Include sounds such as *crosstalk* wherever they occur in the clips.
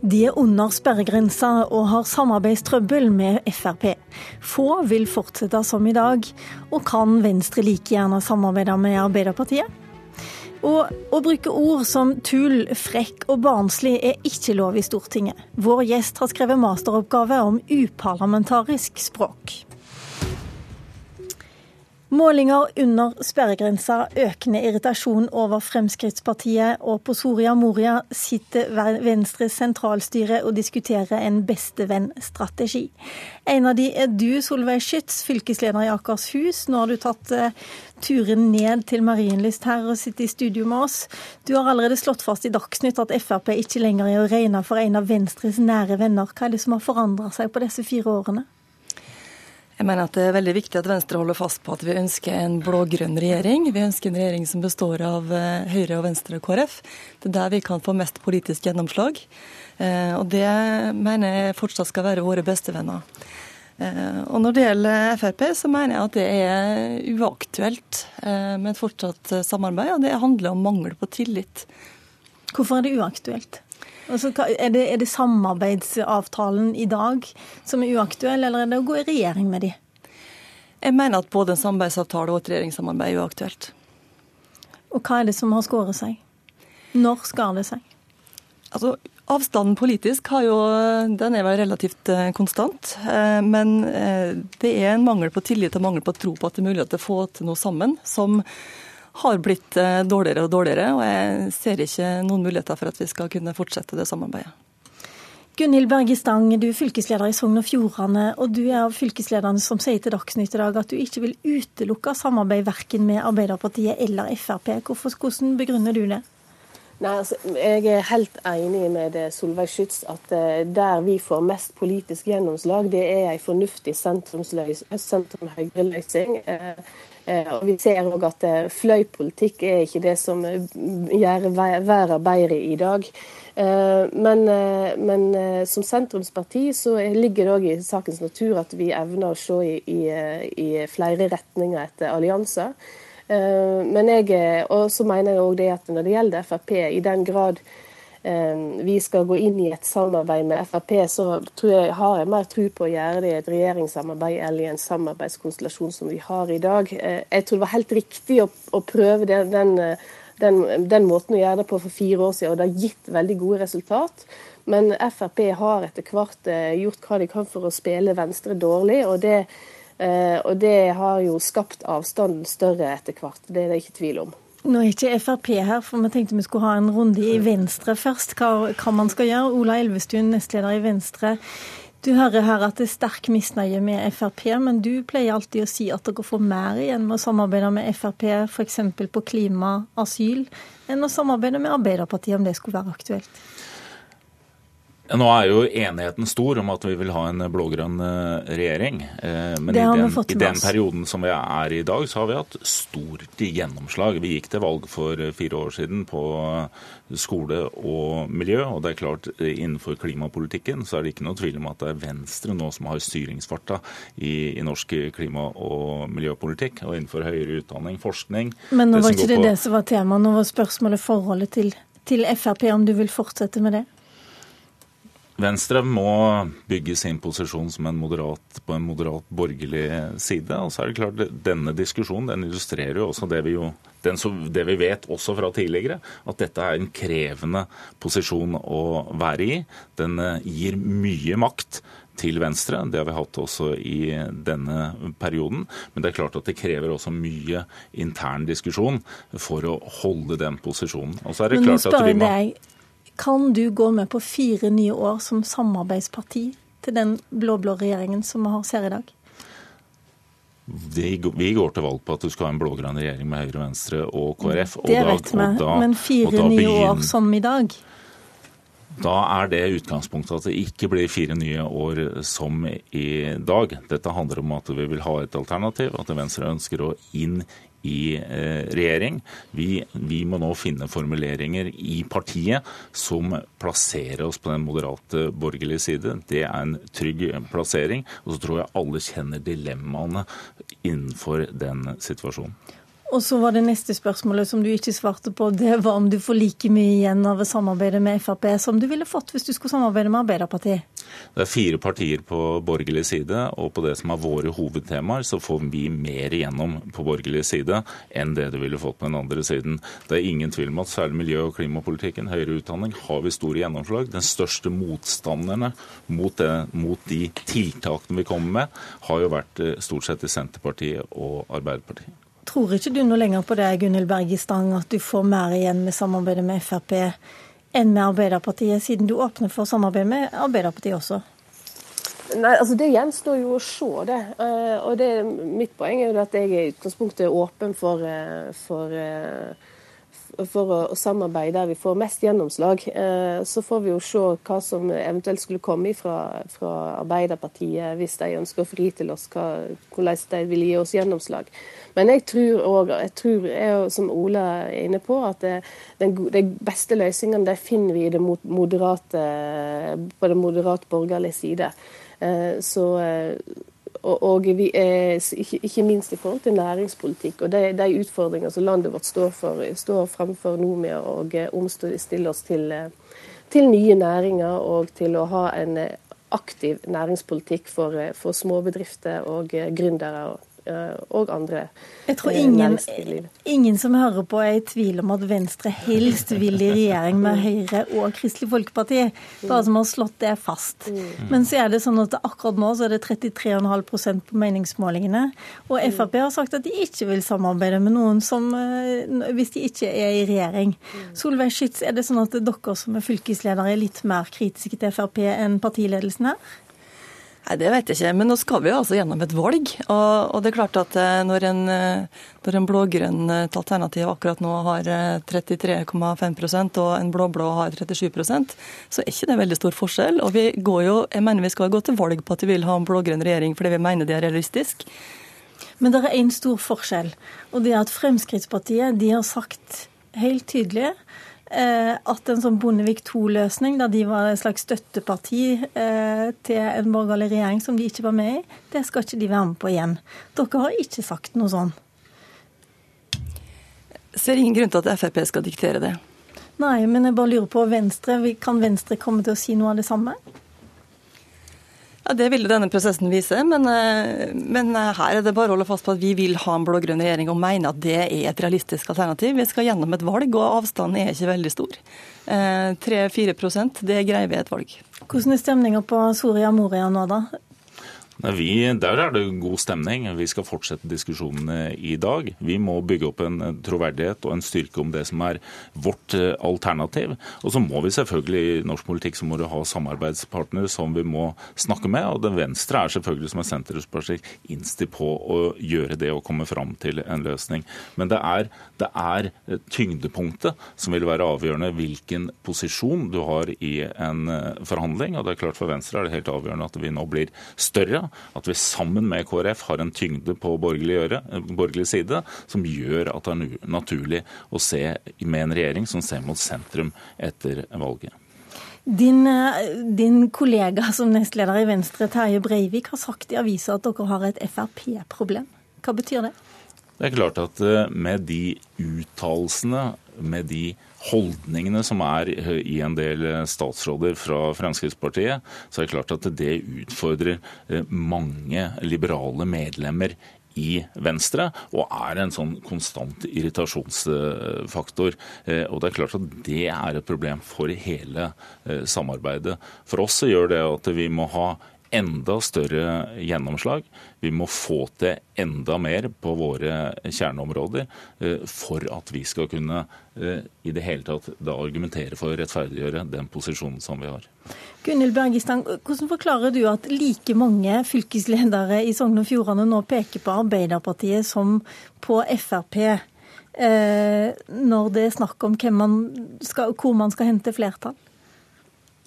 De er under sperregrensa og har samarbeidstrøbbel med Frp. Få vil fortsette som i dag, og kan Venstre like gjerne samarbeide med Arbeiderpartiet? Og å bruke ord som tull, frekk og barnslig er ikke lov i Stortinget. Vår gjest har skrevet masteroppgave om uparlamentarisk språk. Målinger under sperregrensa, økende irritasjon over Fremskrittspartiet, og på Soria Moria sitter Venstres sentralstyre og diskuterer en bestevenn-strategi. En av de er du, Solveig Schytz, fylkesleder i Akershus. Nå har du tatt uh, turen ned til Marienlyst her og sitter i studio med oss. Du har allerede slått fast i Dagsnytt at Frp ikke lenger er å regne for en av Venstres nære venner. Hva er det som har forandra seg på disse fire årene? Jeg mener at Det er veldig viktig at Venstre holder fast på at vi ønsker en blå-grønn regjering. Vi ønsker en regjering som består av eh, Høyre og Venstre og KrF. Det er der vi kan få mest politisk gjennomslag. Eh, og Det mener jeg fortsatt skal være våre bestevenner. Eh, og Når det gjelder Frp, så mener jeg at det er uaktuelt med et fortsatt samarbeid. Og det handler om mangel på tillit. Hvorfor er det uaktuelt? Altså, er, det, er, det, samarbeidsavtalen i dag som er uaktuell, eller er det å gå i regjering med de? Jeg mener at både en samarbeidsavtale og et regjeringssamarbeid er uaktuelt. Og hva er det som har skåret seg? Når skar det seg? Altså, Avstanden politisk har jo, den er vel relativt eh, konstant. Eh, men eh, det er en mangel på tillit og mangel på tro på at det er mulig å få til noe sammen, som har blitt eh, dårligere og dårligere. Og jeg ser ikke noen muligheter for at vi skal kunne fortsette det samarbeidet. Gunhild Berge Stang, du er fylkesleder i Sogn og Fjordane, og du er av fylkeslederne som sier til Dagsnytt i dag at du ikke vil utelukke samarbeid verken med Arbeiderpartiet eller Frp. Hvorfor, hvordan begrunner du det? Nei, altså, Jeg er helt enig med Solveig Schytz at uh, der vi får mest politisk gjennomslag, det er en fornuftig sentrum-høyre-løsning. Eh, og Vi ser òg at eh, fløypolitikk er ikke det som eh, gjør verden bedre i dag. Men, men, som sentrumsparti så ligger det òg i sakens natur at vi evner å se i, i, i flere retninger etter allianser. Men jeg, og så mener jeg òg det at når det gjelder Frp, i den grad vi skal gå inn i et samarbeid med Frp, så jeg, har jeg mer tro på å gjøre det i et regjeringssamarbeid eller i en samarbeidskonstellasjon som vi har i dag. Eh, jeg tror det var helt riktig å, å prøve den, den, den, den, måten å gjøre det på for fire år siden, og det har gitt veldig gode resultat. Men Frp har etter hvert eh, gjort hva de kan for å spille Venstre dårlig. og det, eh, og det har jo skapt avstanden større etter hvert. Det er det ikke tvil om. Nå er ikke Frp her, for vi tenkte vi skulle ha en runde i Venstre først. Hva, hva man skal gjøre. Ola Elvestuen, nestleder i Venstre. Du hører her at det er sterk misnøye med Frp, men du pleier alltid å si at dere får mer igjen med å samarbeide med Frp, f.eks. på klima, asyl, enn å samarbeide med Arbeiderpartiet om det skulle være aktuelt. Nå er jo enigheten stor om at vi vil ha en blå-grønn eh, regjering. Eh, men i den, i den, perioden som vi er i dag, så har vi hatt stort gjennomslag. Vi gikk til valg for fire år siden på skole og miljø. Og det er klart, innenfor klimapolitikken så er det ikke noe tvil om at det er Venstre nå som har styringsfarta i, i norsk klima- og miljøpolitikk. Og innenfor høyere utdanning, forskning Men nå var ikke det det som var temaet. Nå var spørsmålet forholdet til, til Frp, om du vil fortsette med det? Venstre må bygge sin posisjon som en moderat, på en moderat borgerlig side. Og så er det klart, Denne diskusjonen den illustrerer jo også det vi, jo, den, det vi vet også fra tidligere, at dette er en krevende posisjon å være i. Den eh, gir mye makt til Venstre. Det har vi hatt også i denne perioden. Men det er klart at det krever også mye intern diskusjon for å holde den posisjonen. Og så er det klart at vi må... Kan du gå med på fire nye år som samarbeidsparti til den blå-blå regjeringen som vi ser i dag? Vi går til valg på at du skal ha en blå-grønn regjering med Høyre, Venstre og KrF. Og det vet vi, men fire nye år som i dag? Da er det utgangspunktet at det ikke blir fire nye år som i dag. Dette handler om at vi vil ha et alternativ, at Venstre ønsker å inn i eh, regjering. Vi, vi, må nå finne formuleringer i partiet som plasserer oss på den moderate borgerlige side. Det er en trygg plassering. Og så tror jeg alle kjenner dilemmaene innenfor den situasjonen. Og så var det neste spørsmålet som du ikke svarte på. Det var om du får like mye igjen av å samarbeide med Frp som du ville fått hvis du skulle samarbeide med Arbeiderpartiet? Det er fire partier på borgerlig side, og på det som er våre hovedtemaer, så får vi mer igjennom på borgerlig side enn det du ville fått på den andre siden. Det er ingen tvil om at særlig miljø- og klimapolitikken, høyere utdanning, har vi store gjennomslag. Den største motstanderne mot, det, mot de tiltakene vi kommer med, har jo vært eh, stort sett i Senterpartiet og Arbeiderpartiet. Tror ikke du noe lenger på det, Gunhild Berge Stang, at du får mer igjen med samarbeidet med Frp enn med Arbeiderpartiet, siden du åpner for samarbeid med Arbeiderpartiet også? Nei, altså Det gjenstår jo å se, det. Uh, og det, Mitt poeng er jo at jeg i utgangspunktet er åpen for, uh, for uh, for å, samarbeide der vi får mest gjennomslag. Eh, så får vi jo se hva som eventuelt skulle komme fra, fra Arbeiderpartiet, hvis de ønsker å fri til oss, hva, hvordan de vil gi oss gjennomslag. Men jeg tror òg, som Ola er inne på, at det, den, de beste det finner vi det moderate, på den moderat borgerlige side. Eh, så eh, og, og vi er, ikke, ikke, minst i forhold til næringspolitikk og de, de utfordringer som landet vårt står, for, står fremfor nå med å omstille oss til, til, nye næringer og til å ha en aktiv næringspolitikk for, for småbedrifter og gründere. Og, Eh, og andre Jeg tror eh, ingen, ingen, som hører på er i tvil om at Venstre helst vil i regjering med Høyre og Kristelig Folkeparti. Bare som har slått det fast. Men så er det sånn at akkurat nå så er det 33,5% på meningsmålingene. Og Frp har sagt at de ikke vil samarbeide med noen som, eh, hvis de ikke er i regjering. Solveig Schytz, er det sånn at dere som er fylkesledere er litt mer kritiske til Frp enn partiledelsen her? Nei, Det vet jeg ikke, men nå skal vi jo altså gjennom et valg. Og, og det er klart at eh, når en, eh, når en blå-grønn eh, alternativ akkurat nå har 33,5% og en blå-blå har 37% så er ikke det veldig stor forskjell. Og vi går jo, jeg mener vi skal gå til valg på at vi vil ha en blå-grønn regjering fordi vi mener det er realistisk. Men det er én stor forskjell, og det er at Fremskrittspartiet de har sagt helt tydelig at en sånn Bondevik II-løsning, da de var et slags støtteparti eh, til en borgerlig regjering som de ikke var med i, det skal ikke de være med på igjen. Dere har ikke sagt noe sånn. Ser ingen grunn til at Frp skal diktere det. Nei, men jeg bare lurer på Venstre. Kan Venstre komme til å si noe av det samme? Ja, Det ville denne prosessen vise, men, eh, men, eh, her er det bare å holde fast på at vi vil ha en blå-grønn regjering og mener at det er et realistisk alternativ. Vi skal gjennom et valg, og avstanden er ikke veldig stor. 3-4 eh, det greier vi et valg. Hvordan er stemninga på Soria Moria nå, da? Vi, der er det god stemning. Vi skal fortsette diskusjonene i dag. Vi må bygge opp en troverdighet og en styrke om det som er vårt eh, alternativ. Og så må vi selvfølgelig i norsk politikk så må du ha samarbeidspartnere som vi må snakke med. Og den Venstre er selvfølgelig som er sentrumsparti innstilt på å gjøre det og komme fram til en løsning. Men det er, det er tyngdepunktet som vil være avgjørende hvilken posisjon du har i en eh, forhandling. Og det er klart for Venstre er det helt avgjørende at vi nå blir større at vi sammen med KrF har en tyngde på borgerlig, gjøre, borgerlig side som gjør at det er naturlig å se med en regjering som ser mot sentrum etter valget. Din, din, kollega som nestleder i Venstre, Terje Breivik, har sagt i avisa at dere har et Frp-problem. Hva betyr det? Det er klart at eh, med de uttalelsene, med de holdningene som er i en del eh, statsråder fra Fremskrittspartiet, så er det klart at det utfordrer eh, mange liberale medlemmer i Venstre, og er en sånn konstant irritasjonsfaktor. Eh, og det er klart at det er et problem for hele samarbeidet. For oss så gjør det at vi må ha enda større gjennomslag. Vi må få til enda mer på våre kjerneområder eh, for at vi skal kunne eh, i det hele tatt da argumentere for å rettferdiggjøre den posisjonen som vi har. Gunhild Bergestang, hvordan forklarer du at like mange fylkesledere i Sogn og Fjordane nå peker på Arbeiderpartiet som på Frp? Eh, når det er snakk om man skal, hvor man skal hente flertall?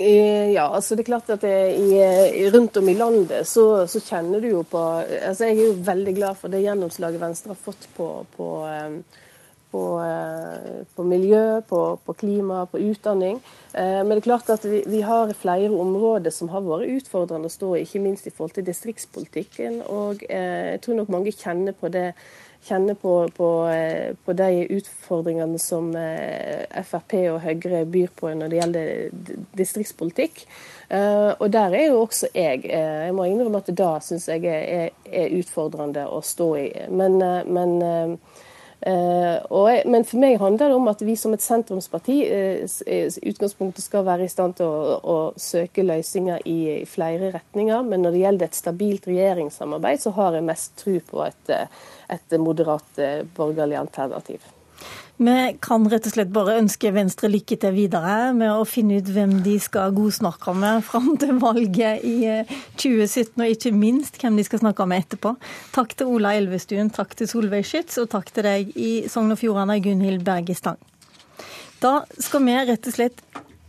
Eh, ja, altså det er klart at i, rundt om i landet så, så, kjenner du jo på altså Jeg er jo veldig glad for det gjennomslaget Venstre har fått på, på, eh, på, på miljø, på, klima, på utdanning. Men det er klart at vi, vi, har flere områder som har vært utfordrende å stå i, ikke minst i forhold til distriktspolitikken. Og jeg tror nok mange kjenner på det kjenner på, på, eh, på, de utfordringene som eh, Frp og Høyre byr på når det gjelder distriktspolitikk. Eh, og der er jo også jeg. Jeg må innrømme at da syns jeg er, er, utfordrende å stå i. Men, men jeg, men for meg handler det om at vi som et sentrumsparti i utgangspunktet skal være i stand til å, å søke løsninger i, i, flere retninger. Men når det gjelder et stabilt regjeringssamarbeid, så har jeg mest tro på et, et moderat borgerlig alternativ. Vi kan rett og slett bare ønske Venstre lykke til videre med å finne ut hvem de skal godsnakke med fram til valget i 2017, eh, og ikke minst hvem de skal snakke med etterpå. Takk til Ola Elvestuen, takk til Solveig Schytz, og takk til deg i Sogn og Fjordane, Gunhild Berge Stang. Da skal vi rett og slett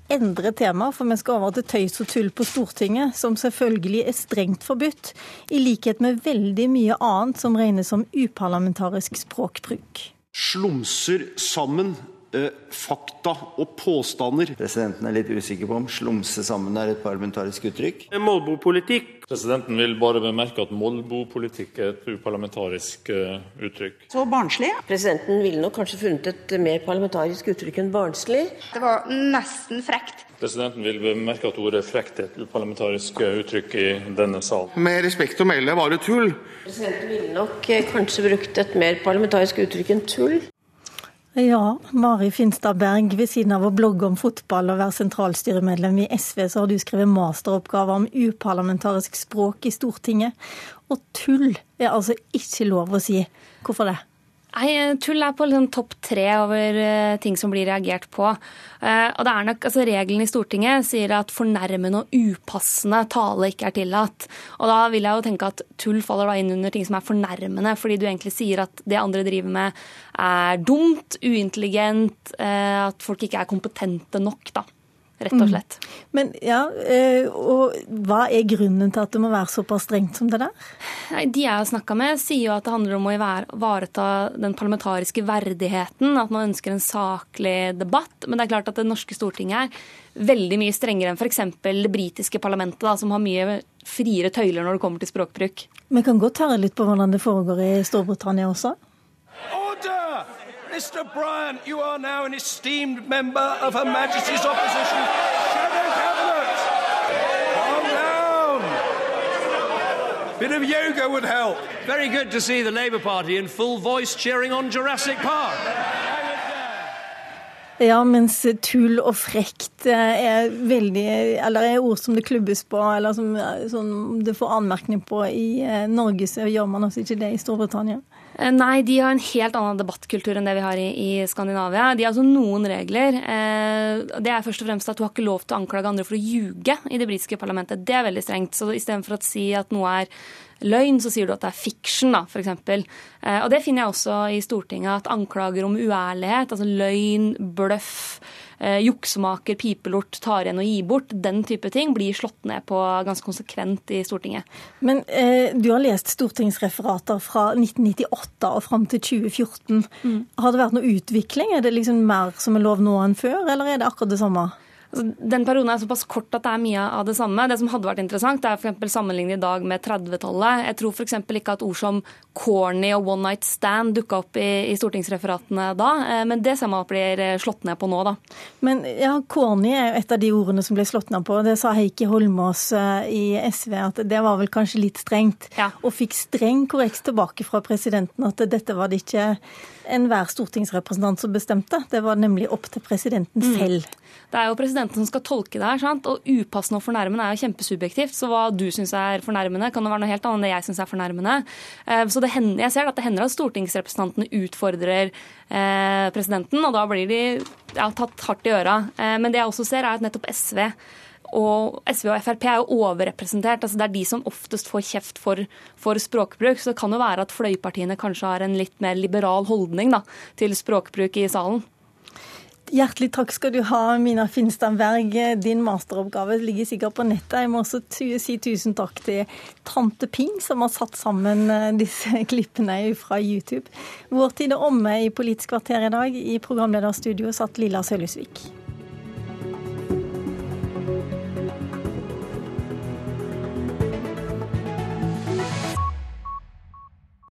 endre tema, for vi skal over til tøys og tull på Stortinget, som selvfølgelig er strengt forbudt, i likhet med veldig mye annet som regnes som uparlamentarisk språkbruk slumser sammen eh, fakta og påstander. Presidenten er litt usikker på om 'slumse sammen' er et parlamentarisk uttrykk. Molbopolitikk. Presidenten vil bare bemerke at molbopolitikk er et uparlamentarisk uh, uttrykk. Så barnslig. Presidenten ville nok kanskje funnet et mer parlamentarisk uttrykk enn barnslig. Det var nesten frekt. Presidenten vil bemerke at ordet frekt er et uparlamentarisk uttrykk i denne sal. Med respekt å melde var det tull. Presidenten ville nok eh, kanskje brukt et mer parlamentarisk uttrykk enn tull. Ja, Mari Finstad Berg, ved siden av å blogge om fotball og være sentralstyremedlem i SV, så har du skrevet masteroppgave om uparlamentarisk språk i Stortinget. Og tull er altså ikke lov å si. Hvorfor det? Nei, Tull er på liksom topp tre over uh, ting som blir reagert på. Uh, og det er nok, altså Regelen i Stortinget sier at fornærmende og upassende tale ikke er tillatt. Og da vil jeg jo tenke at tull faller da inn under ting som er fornærmende, fordi du egentlig sier at det andre driver med er dumt, uintelligent, at folk ikke er kompetente nok. da rett og slett. Mm. Men ja, eh, og Hva er grunnen til at det må være såpass strengt som det der? Nei, de jeg har snakka med, sier jo at det handler om å ivareta den parlamentariske verdigheten. At man ønsker en saklig debatt. Men det er klart at det norske Stortinget er veldig mye strengere enn f.eks. det britiske parlamentet, da, som har mye friere tøyler når det kommer til språkbruk. Vi kan godt høre litt på hvordan det foregår i Storbritannia også. Mr. Bryant, you are now an esteemed member of Her Majesty's Opposition Shadow Cabinet. Calm down. Bit of yoga would help. Very good to see the Labour Party in full voice cheering on Jurassic Park. Ja, mens tull og frekt eh, er veldig Eller er ord som det klubbes på, eller som, som det får anmerkning på i eh, Norge, så gjør man også ikke det i Storbritannia. Eh, nei, de har en helt annen debattkultur enn det vi har i, i Skandinavia. De har altså noen regler. Eh, det er først og fremst at du har ikke lov til å anklage andre for å ljuge i det britiske parlamentet. Det er veldig strengt. Så istedenfor å si at noe er løgn, så sier du at det er fiction, da, f.eks. Eh, og det finner jeg også i Stortinget, at anklager om uærlighet, altså løgn, bløff, eh, juksemaker, pipelort, tar igjen og gir bort, den type ting blir slått ned på ganske konsekvent i Stortinget. Men eh, du har lest stortingsreferater fra 1998 og fram til 2014. Mm. Har det vært noe utvikling? Er det liksom mer som er lov nå enn før, eller er det akkurat det samme? Altså, den perioden er såpass kort at det er mye av det samme. Det som hadde vært interessant, det er f.eks. sammenlignet i dag med 30-tallet. Jeg tror f.eks. ikke at ord som corny og one night stand dukka opp i, i, stortingsreferatene da, eh, men det ser man at blir eh, slått ned på nå, da. Men ja, corny er jo et av de ordene som ble slått ned på. Det sa Heikki Holmås eh, i SV at det var vel kanskje litt strengt. Ja. Og fikk streng korrekt tilbake fra presidenten at dette var det ikke enhver stortingsrepresentant som bestemte. Det var nemlig opp til presidenten mm. selv. Det er jo presidenten som skal tolke det her, sant? og upassende og fornærmende er jo kjempesubjektivt. Så hva du syns er fornærmende, kan jo være noe helt annet enn det jeg syns er fornærmende. Eh, så hender, jeg ser at det hender at stortingsrepresentantene utfordrer eh, presidenten, og da blir de ja, tatt hardt i øra. Eh, men det jeg også ser, er at nettopp SV og SV og Frp er jo overrepresentert. altså Det er de som oftest får kjeft for, for, språkbruk. Så det kan jo være at fløypartiene kanskje har en litt mer liberal holdning da, til språkbruk i salen. Hjertelig takk skal du ha, Mina Finstad Berg. Din masteroppgave ligger sikkert på nettet. Jeg må også si tusen takk til tante Ping, som har satt sammen eh, disse *laughs* klippene fra YouTube. Vår tid er omme i Politisk kvarter i dag. I programlederstudio satt Lilla Sølhusvik.